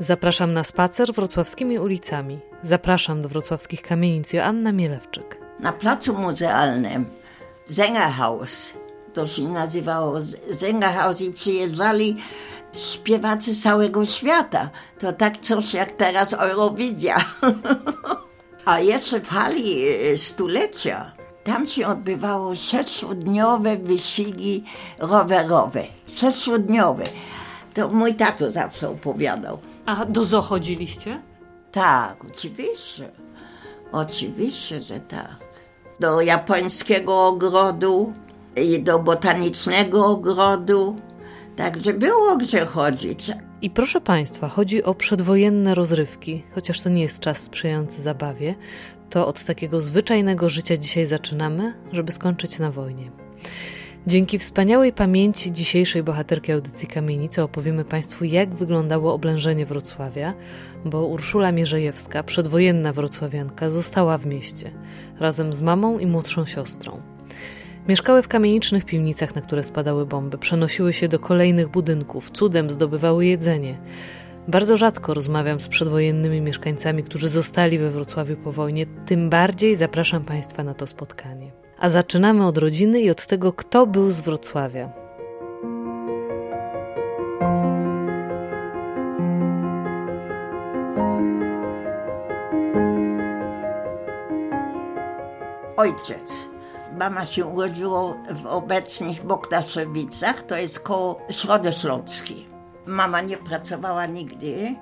Zapraszam na spacer wrocławskimi ulicami. Zapraszam do wrocławskich kamienic Joanna Mielewczyk. Na placu muzealnym Sängerhaus, to się nazywało Sängerhaus i przyjeżdżali śpiewacy całego świata. To tak coś jak teraz Eurowizja. A jeszcze w hali e, stulecia tam się odbywało sześciodniowe wyścigi rowerowe. Sześciodniowe. To mój tato zawsze opowiadał. A do zoo chodziliście? Tak, oczywiście. Oczywiście, że tak. Do japońskiego ogrodu i do botanicznego ogrodu. Także było gdzie chodzić. I proszę Państwa, chodzi o przedwojenne rozrywki, chociaż to nie jest czas sprzyjający zabawie, to od takiego zwyczajnego życia dzisiaj zaczynamy, żeby skończyć na wojnie. Dzięki wspaniałej pamięci dzisiejszej bohaterki audycji Kamienicy opowiemy Państwu, jak wyglądało oblężenie Wrocławia, bo Urszula Mierzejewska, przedwojenna wrocławianka, została w mieście razem z mamą i młodszą siostrą. Mieszkały w kamienicznych piwnicach, na które spadały bomby, przenosiły się do kolejnych budynków, cudem zdobywały jedzenie. Bardzo rzadko rozmawiam z przedwojennymi mieszkańcami, którzy zostali we Wrocławiu po wojnie, tym bardziej zapraszam Państwa na to spotkanie. A zaczynamy od rodziny i od tego, kto był z Wrocławia. Ojciec. Mama się urodziła w obecnych Bogdaszewicach, to jest koło Środy Śląskiej. Mama nie pracowała nigdy,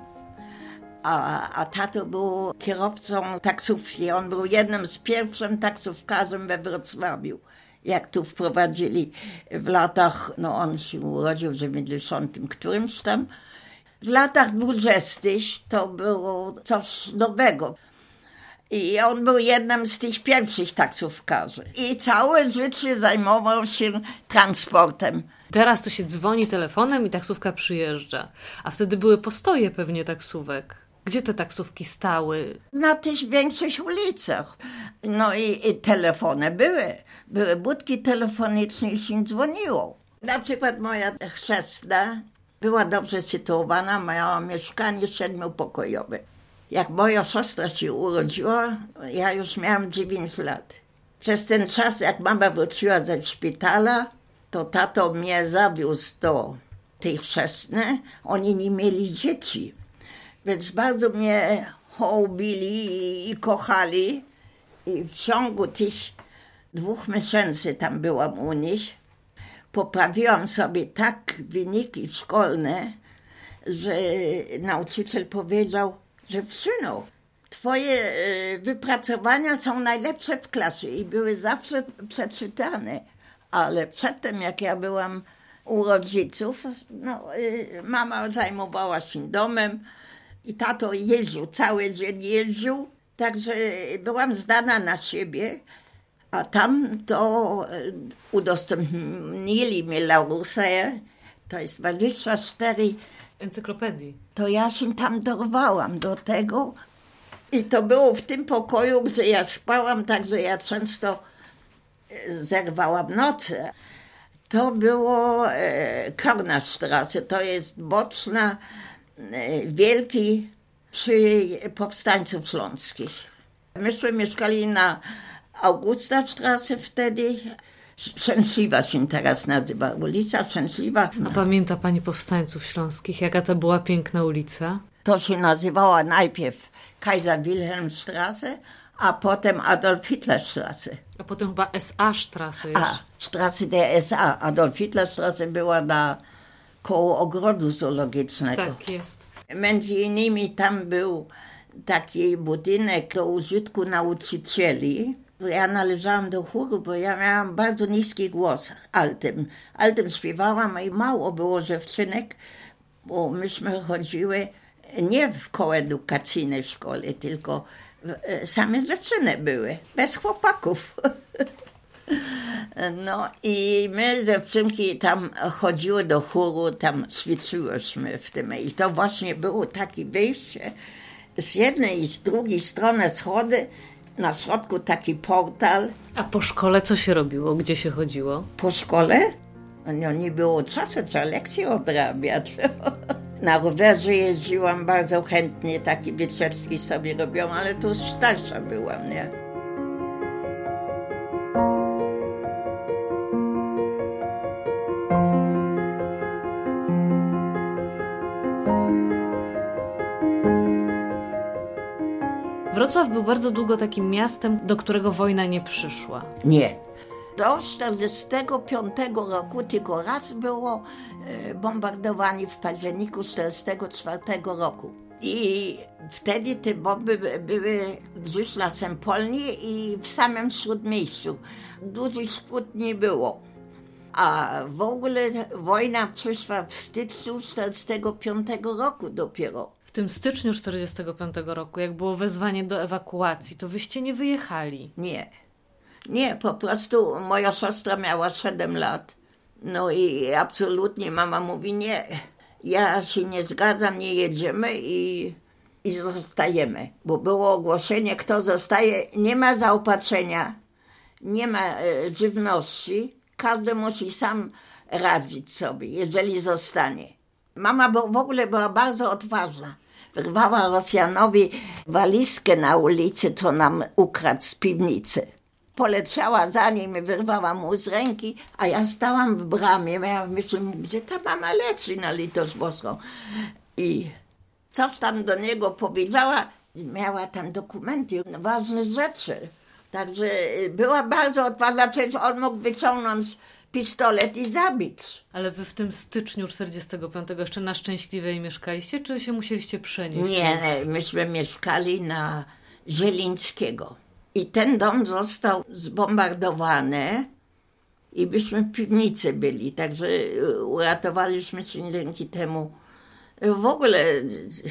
a, a tato był kierowcą taksówki. On był jednym z pierwszym taksówkarzem we Wrocławiu. Jak tu wprowadzili w latach, no on się urodził w 90 którymś tam, w latach 20 to było coś nowego. I on był jednym z tych pierwszych taksówkarzy. I całe życie zajmował się transportem. Teraz to się dzwoni telefonem i taksówka przyjeżdża. A wtedy były postoje pewnie taksówek. Gdzie te taksówki stały? Na tych większych ulicach. No i, i telefony były. Były budki telefoniczne i się dzwoniło. Na przykład moja chrzestna była dobrze sytuowana, miała mieszkanie siedmiopokojowe. Jak moja siostra się urodziła, ja już miałam 9 lat. Przez ten czas, jak mama wróciła ze szpitala, to tato mnie zawiózł do tej chrzestnej. Oni nie mieli dzieci, więc bardzo mnie hołbili i kochali. I w ciągu tych dwóch miesięcy tam byłam u nich. Poprawiłam sobie tak wyniki szkolne, że nauczyciel powiedział, że synu, twoje e, wypracowania są najlepsze w klasie i były zawsze przeczytane. Ale przedtem, jak ja byłam u rodziców, no, e, mama zajmowała się domem i tato jeździł, cały dzień jeździł, także byłam zdana na siebie. A tam to e, udostępnili mi Laurusę, to jest 24 encyklopedii. To ja się tam dorwałam do tego i to było w tym pokoju, gdzie ja spałam, także ja często e, zerwałam noce. To było e, Kornastrasse, to jest boczna, wielki przy powstańców śląskich. Myśmy mieszkali na Augusta Strasse wtedy, Szczęśliwa się teraz nazywa, ulica Szczęśliwa. A pamięta pani powstańców śląskich? Jaka to była piękna ulica? To się nazywała najpierw Kaiser Wilhelm Straße, a potem Adolf Hitler Straße. A potem chyba SA już. A, Straße der SA. Adolf Hitler Straße była na koło ogrodu zoologicznego. Tak jest. Między innymi tam był taki budynek do użytku nauczycieli, ja należałam do chóru, bo ja miałam bardzo niski głos altym. Altym śpiewałam i mało było dziewczynek, bo myśmy chodziły nie w koedukacyjnej szkole, tylko e, same dziewczyny były, bez chłopaków. No i my dziewczynki tam chodziły do chóru, tam ćwiczyłyśmy w tym. I to właśnie było takie wyjście. Z jednej i z drugiej strony schody na środku taki portal. A po szkole co się robiło? Gdzie się chodziło? Po szkole? No nie było czasu, trzeba lekcje odrabiać. Na rowerze jeździłam bardzo chętnie, takie wycieczki sobie robiłam, ale tu starsza byłam, nie? Wrocław był bardzo długo takim miastem, do którego wojna nie przyszła. Nie. Do 1945 roku tylko raz było e, bombardowanie w październiku 1944 roku. I wtedy te bomby były gdzieś na Sempolni i w samym śródmieściu. Dużych szkód nie było. A w ogóle wojna przyszła w styczniu 1945 roku dopiero. Tym styczniu 45 roku, jak było wezwanie do ewakuacji, to wyście nie wyjechali. Nie. Nie, po prostu moja siostra miała 7 lat. No i absolutnie mama mówi nie. Ja się nie zgadzam, nie jedziemy i, i zostajemy. Bo było ogłoszenie, kto zostaje, nie ma zaopatrzenia, nie ma e, żywności. Każdy musi sam radzić sobie, jeżeli zostanie. Mama w ogóle była bardzo odważna. Wyrwała Rosjanowi walizkę na ulicy, co nam ukradł z piwnicy. Poleciała za nim i wyrwała mu z ręki, a ja stałam w bramie. Ja myślę, gdzie ta mama leci na litość boską. I coś tam do niego powiedziała. Miała tam dokumenty, ważne rzeczy. Także była bardzo odważna, przecież on mógł wyciągnąć pistolet i zabić. Ale wy w tym styczniu 45 jeszcze na Szczęśliwej mieszkaliście, czy się musieliście przenieść? Nie, myśmy mieszkali na Zielińskiego. I ten dom został zbombardowany i byśmy w piwnicy byli, także uratowaliśmy się dzięki temu. W ogóle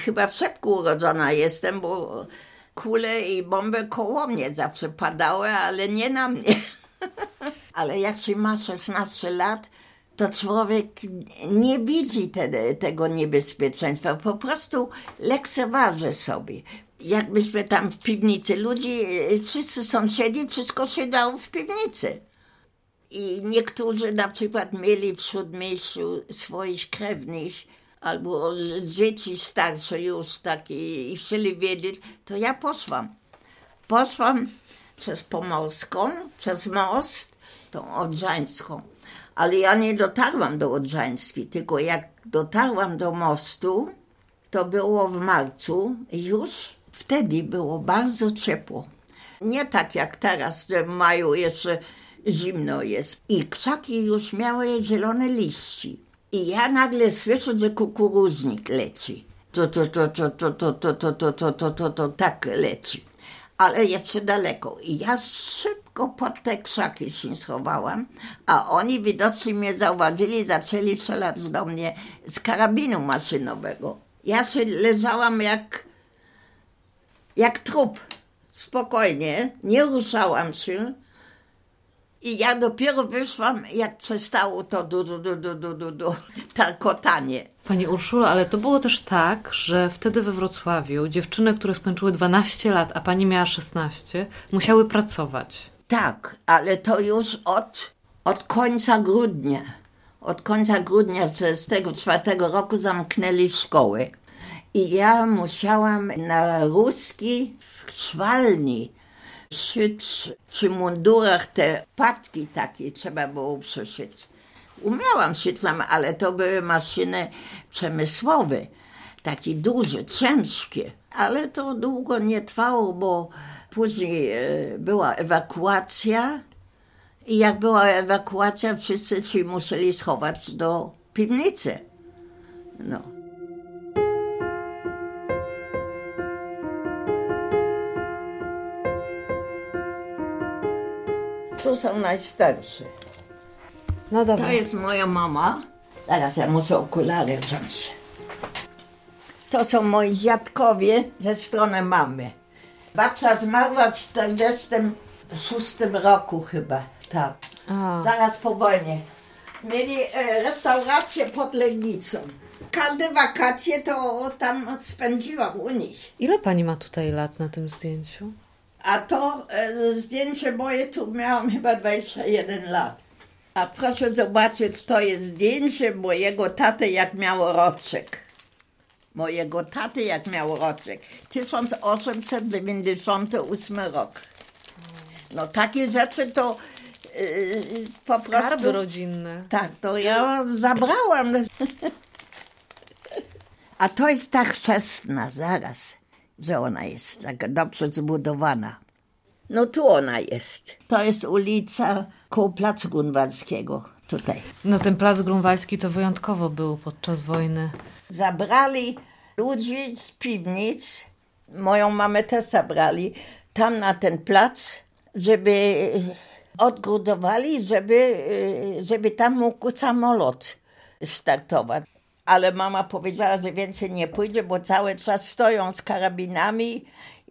chyba w szepku urodzona jestem, bo kule i bomby koło mnie zawsze padały, ale nie na mnie. ale jak się ma 16 lat, to człowiek nie widzi te, tego niebezpieczeństwa, po prostu lekceważy sobie. Jakbyśmy tam w piwnicy, ludzi, wszyscy sąsiedzi, wszystko się dało w piwnicy. I niektórzy na przykład mieli w śródmieściu swoich krewnych, albo dzieci starsze już takie i chcieli wiedzieć, to ja poszłam. Poszłam przez Pomorską, przez most, tą Odrzańską. Ale ja nie dotarłam do Odrzańskiej, tylko jak dotarłam do mostu, to było w marcu, już wtedy było bardzo ciepło. Nie tak jak teraz, że w maju jeszcze zimno jest. I krzaki już miały zielone liści. I ja nagle słyszę, że kukuruznik leci. To, to, to, to, to, to, to, to, to, to, to, to, to tak leci. Ale jeszcze daleko. I ja szybko pod te krzaki się schowałam, a oni widocznie mnie zauważyli, zaczęli strzelać do mnie z karabinu maszynowego. Ja się leżałam jak, jak trup. Spokojnie, nie ruszałam się. I ja dopiero wyszłam, jak przestało to du, du, du, du, du, du, du, tarkotanie. Pani Urszula, ale to było też tak, że wtedy we Wrocławiu dziewczyny, które skończyły 12 lat, a pani miała 16, musiały pracować. Tak, ale to już od, od końca grudnia. Od końca grudnia 1944 roku zamknęli szkoły. I ja musiałam na ruski w szwalni szyć przy mundurach te patki takie trzeba było przyszyć. Umiałam szyć tam, ale to były maszyny przemysłowe, takie duże, ciężkie. Ale to długo nie trwało, bo później e, była ewakuacja i jak była ewakuacja, wszyscy się musieli schować do piwnicy. No. To są najstarsze. No To dobra. jest moja mama. Zaraz ja muszę okulary wziąć. To są moi dziadkowie ze strony mamy. Babcia zmarła w 46 roku chyba, tak. A, Zaraz po wojnie. Mieli e, restaurację pod Legnicą. Każde wakacje to tam spędziłam u nich. ile pani ma tutaj lat na tym zdjęciu? A to e, zdjęcie moje tu miałam chyba 21 lat. A proszę zobaczyć, to jest zdjęcie mojego taty, jak miał roczek. mojego taty, jak miał roczek. 1898 rok. No takie rzeczy to yy, po Skarby prostu... rodzinne. Tak, to ja zabrałam. A to jest ta chrzestna, zaraz, że ona jest taka dobrze zbudowana. No tu ona jest. To jest ulica koło Placu Grunwaldzkiego, tutaj. No ten plac grunwaldzki to wyjątkowo był podczas wojny. Zabrali ludzi z piwnic, moją mamę też zabrali, tam na ten plac, żeby odgrudowali, żeby, żeby tam mógł samolot startować. Ale mama powiedziała, że więcej nie pójdzie, bo cały czas stoją z karabinami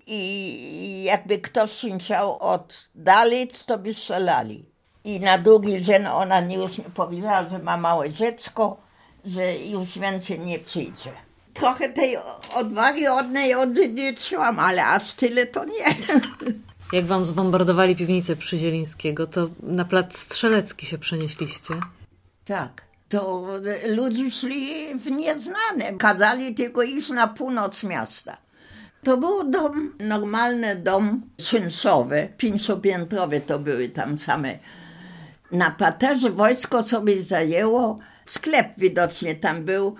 i jakby ktoś się chciał oddalić, to by strzelali. I na drugi dzień ona nie już powiedziała, że ma małe dziecko, że już więcej nie przyjdzie. Trochę tej odwagi od niej odziedziczyłam, ale aż tyle to nie. Jak wam zbombardowali piwnicę Przyzielińskiego, to na plac Strzelecki się przenieśliście. Tak. To ludzie szli w nieznane. Kazali tylko iść na północ miasta. To był dom, normalny dom czynszowy, pięciopiętrowy to były tam same. Na paterze wojsko sobie zajęło, sklep widocznie tam był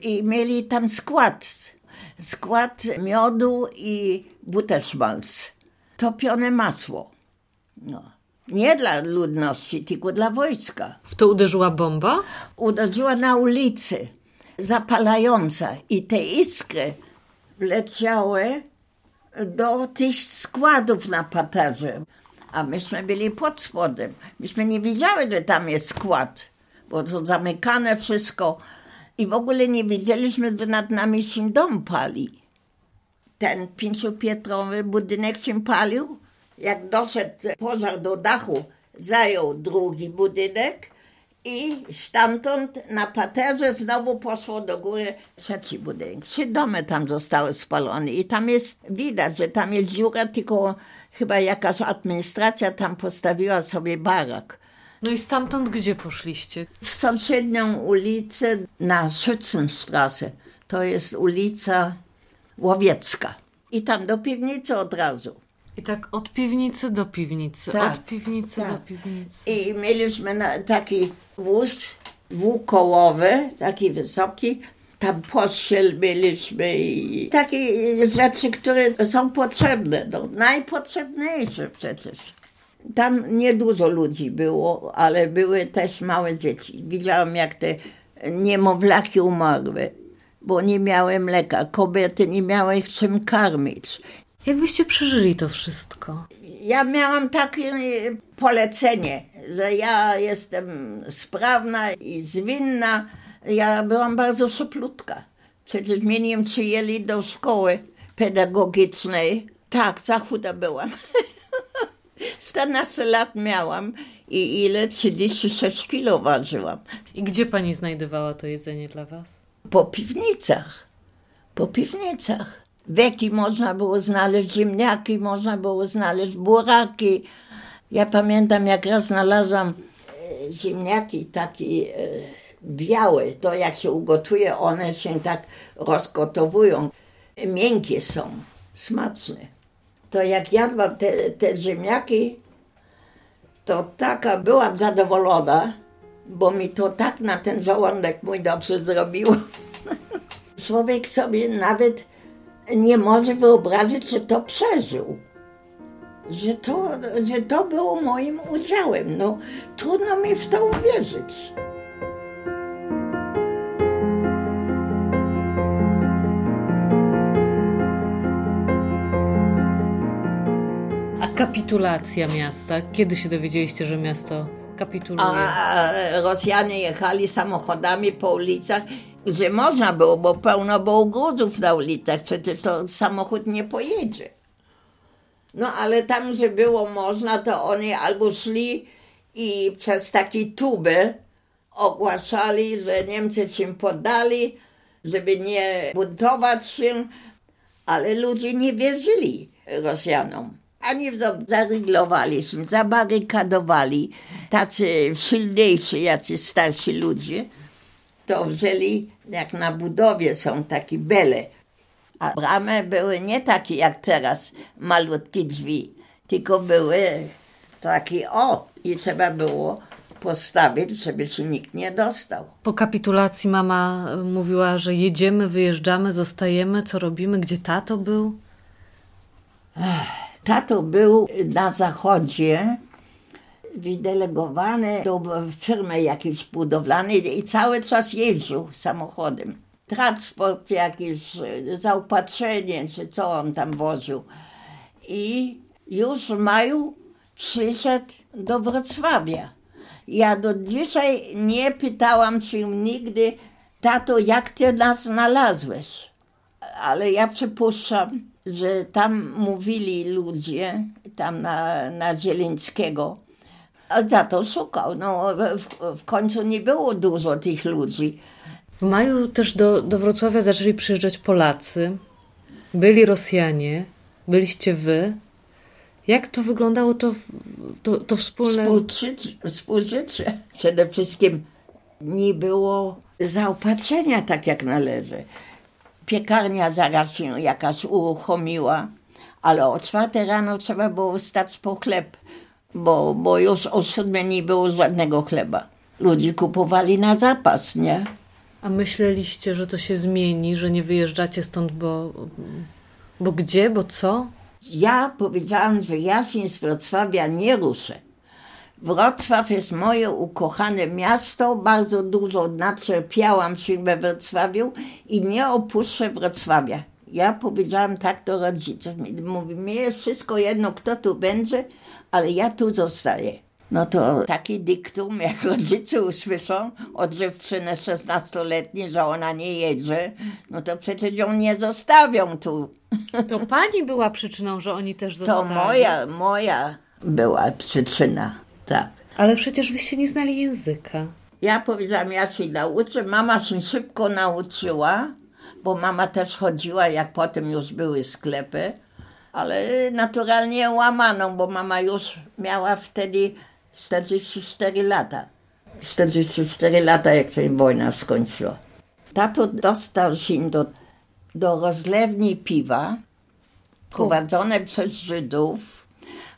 i mieli tam skład. Skład miodu i butelszmalc. Topione masło. No. Nie dla ludności, tylko dla wojska. W to uderzyła bomba? Uderzyła na ulicy, zapalająca i te iskry wleciały do tych składów na paterze. A myśmy byli pod spodem. Myśmy nie wiedziały, że tam jest skład, bo to zamykane wszystko. I w ogóle nie wiedzieliśmy, że nad nami się dom pali. Ten pięciopiętrowy budynek się palił. Jak doszedł pożar do dachu, zajął drugi budynek i stamtąd na paterze znowu poszło do góry trzeci budynek. Trzy domy tam zostały spalone i tam jest, widać, że tam jest dziura, tylko chyba jakaś administracja tam postawiła sobie barak. No i stamtąd gdzie poszliście? W sąsiednią ulicę na Schützenstraße. To jest ulica Łowiecka. I tam do piwnicy od razu. I tak od piwnicy do piwnicy, Tak, od piwnicy tak. do piwnicy. I mieliśmy taki wóz dwukołowy, taki wysoki. Tam pościel mieliśmy i takie rzeczy, które są potrzebne, no, najpotrzebniejsze przecież. Tam niedużo ludzi było, ale były też małe dzieci. Widziałam, jak te niemowlaki umarły, bo nie miały mleka. Kobiety nie miały czym karmić. Jak byście przeżyli to wszystko? Ja miałam takie polecenie, że ja jestem sprawna i zwinna. Ja byłam bardzo szyblutka. Przecież mnie nie przyjęli do szkoły pedagogicznej. Tak, za chuda byłam. 14 lat miałam i ile? 36 kilo ważyłam. I gdzie pani znajdowała to jedzenie dla was? Po piwnicach. Po piwnicach. Weki można było znaleźć, ziemniaki można było znaleźć, buraki. Ja pamiętam, jak raz znalazłam e, ziemniaki takie e, białe, to jak się ugotuje, one się tak rozgotowują. Miękkie są, smaczne. To jak jadłam te, te ziemniaki, to taka byłam zadowolona, bo mi to tak na ten żołądek mój dobrze zrobiło. Człowiek sobie nawet nie może wyobrazić, że to przeżył. Że to, że to było moim udziałem. No, trudno mi w to uwierzyć. A kapitulacja miasta? Kiedy się dowiedzieliście, że miasto kapituluje? A Rosjanie jechali samochodami po ulicach, że można było, bo pełno było gruzów na ulicach, przecież to samochód nie pojedzie. No ale tam, że było można, to oni albo szli i przez takie tuby ogłaszali, że Niemcy się poddali, żeby nie buntować się, ale ludzie nie wierzyli Rosjanom. Ani zaryglowali się, zabarykadowali tacy silniejsi, jacy starsi ludzie. To wzięli, jak na budowie są takie bele. A bramy były nie takie jak teraz, malutkie drzwi, tylko były takie o i trzeba było postawić, żeby się nikt nie dostał. Po kapitulacji mama mówiła, że jedziemy, wyjeżdżamy, zostajemy, co robimy, gdzie tato był? Tato był na zachodzie, wydelegowany do firmy jakiejś budowlanej i cały czas jeździł samochodem. Transport jakiś, zaopatrzenie, czy co on tam woził. I już w maju przyszedł do Wrocławia. Ja do dzisiaj nie pytałam się nigdy, tato, jak ty nas znalazłeś? Ale ja przypuszczam, że tam mówili ludzie, tam na, na Zielińskiego, a tato szukał. No, w, w końcu nie było dużo tych ludzi. W maju też do, do Wrocławia zaczęli przyjeżdżać Polacy, byli Rosjanie, byliście wy. Jak to wyglądało to, to, to wspólne... Współżycie, współżycie. Przede wszystkim nie było zaopatrzenia tak jak należy. Piekarnia zaraz się jakaś uruchomiła, ale o czwartej rano trzeba było wstać po chleb, bo, bo już o siódmej nie było żadnego chleba. Ludzie kupowali na zapas, nie? A myśleliście, że to się zmieni, że nie wyjeżdżacie stąd, bo, bo gdzie, bo co? Ja powiedziałam, że ja się z Wrocławia nie ruszę. Wrocław jest moje ukochane miasto, bardzo dużo nacierpiałam się we Wrocławiu i nie opuszczę Wrocławia. Ja powiedziałam tak do rodziców. Mówi, mi jest wszystko jedno, kto tu będzie, ale ja tu zostaję. No to taki dyktum, jak rodzice usłyszą od dziewczyny 16-letniej, że ona nie jedzie, no to przecież ją nie zostawią tu. To pani była przyczyną, że oni też zostali. To moja, moja była przyczyna, tak. Ale przecież wyście nie znali języka. Ja powiedziałam, ja się nauczę. Mama się szybko nauczyła, bo mama też chodziła, jak potem już były sklepy, ale naturalnie łamaną, bo mama już miała wtedy 44 lata. 44 lata, jak się wojna skończyła. Tato dostał się do, do rozlewni piwa, prowadzone przez Żydów,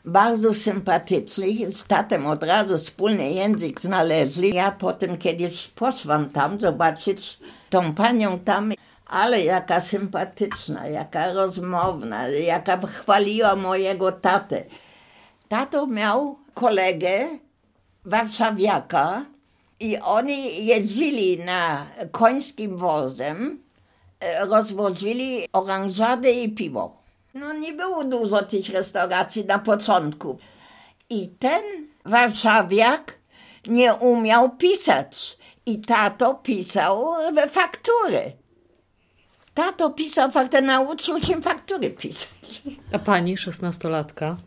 bardzo sympatycznych. Z tatem od razu wspólny język znaleźli. Ja potem kiedyś poszłam tam zobaczyć tą panią tam, ale jaka sympatyczna, jaka rozmowna, jaka chwaliła mojego tatę. Tato miał kolegę warszawiaka i oni jeździli na końskim wozem, e, rozwozili oranżadę i piwo. No nie było dużo tych restauracji na początku. I ten warszawiak nie umiał pisać. I tato pisał faktury. Tato pisał faktury, nauczył się faktury pisać. A pani, szesnastolatka?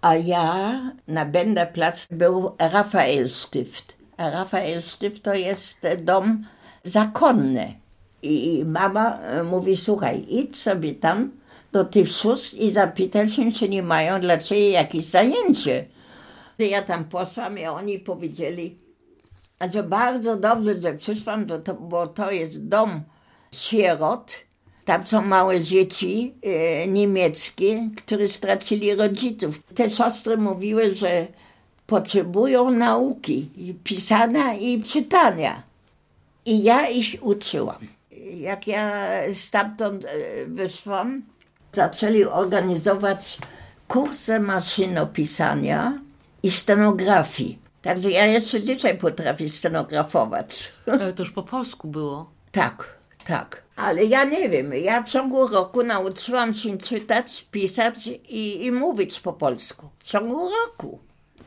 A ja na Benderplatz był Rafael Stift. A Rafael Stift to jest dom zakonny. I mama mówi, słuchaj, idź sobie tam do tych sióstr i zapytaj się, czy nie mają dla ciebie jakieś zajęcie. Ja tam poszłam i oni powiedzieli, że bardzo dobrze, że przyszłam, bo to, bo to jest dom sierot, tam są małe dzieci e, niemieckie, które stracili rodziców. Te siostry mówiły, że potrzebują nauki, pisania i czytania. I ja ich uczyłam. Jak ja stamtąd e, wyszłam, zaczęli organizować kursy maszynopisania i stenografii. Także ja jeszcze dzisiaj potrafię stenografować. Ale to już po polsku było. Tak, tak. Ale ja nie wiem, ja w ciągu roku nauczyłam się czytać, pisać i, i mówić po polsku. W ciągu roku.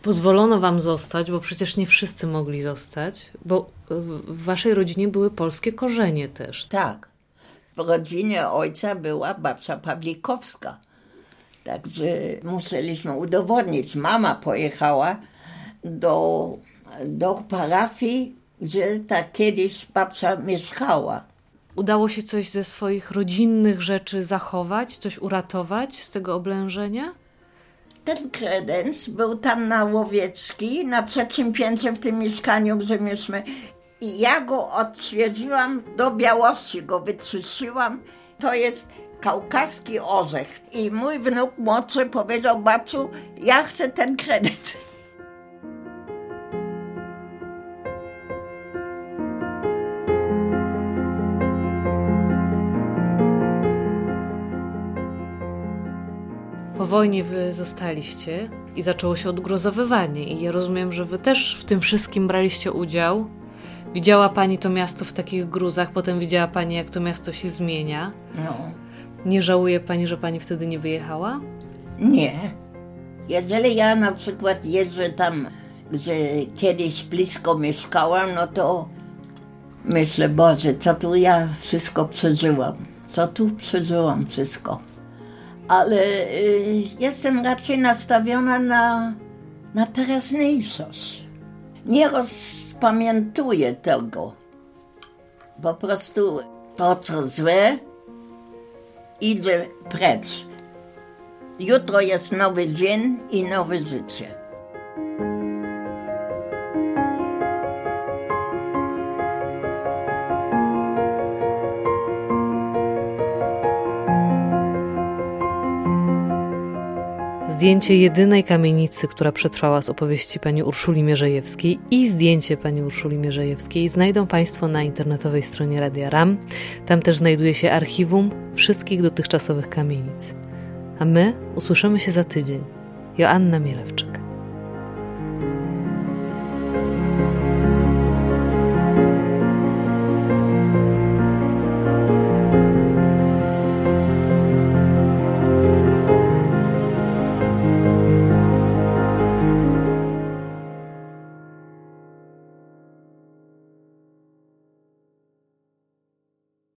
Pozwolono wam zostać, bo przecież nie wszyscy mogli zostać, bo w waszej rodzinie były polskie korzenie też. Tak. W rodzinie ojca była babcia Pawlikowska. Także musieliśmy udowodnić. Mama pojechała do, do parafii, gdzie tak kiedyś babcia mieszkała. Udało się coś ze swoich rodzinnych rzeczy zachować, coś uratować z tego oblężenia? Ten kredens był tam na Łowiecki, na trzecim piętrze w tym mieszkaniu, gdzie myśmy. I ja go odświeżyłam, do białości go wytrzysiłam. To jest kaukaski orzech. I mój wnuk młodszy powiedział, babciu, ja chcę ten kredyt. Wojnie wy zostaliście i zaczęło się odgrozowywanie. I ja rozumiem, że wy też w tym wszystkim braliście udział. Widziała pani to miasto w takich gruzach, potem widziała pani, jak to miasto się zmienia. No. Nie żałuje pani, że pani wtedy nie wyjechała? Nie. Jeżeli ja na przykład jeżdżę tam, że kiedyś blisko mieszkałam, no to myślę, Boże, co tu ja wszystko przeżyłam. Co tu przeżyłam wszystko. Ale y, jestem raczej nastawiona na, na teraźniejszość. Nie rozpamiętuję tego. Po prostu to, co złe, idzie precz. Jutro jest nowy dzień i nowe życie. Zdjęcie jedynej kamienicy, która przetrwała z opowieści pani Urszuli Mierzejewskiej i zdjęcie pani Urszuli Mierzejewskiej znajdą Państwo na internetowej stronie Radia RAM. Tam też znajduje się archiwum wszystkich dotychczasowych kamienic. A my usłyszymy się za tydzień. Joanna Mielewczyk.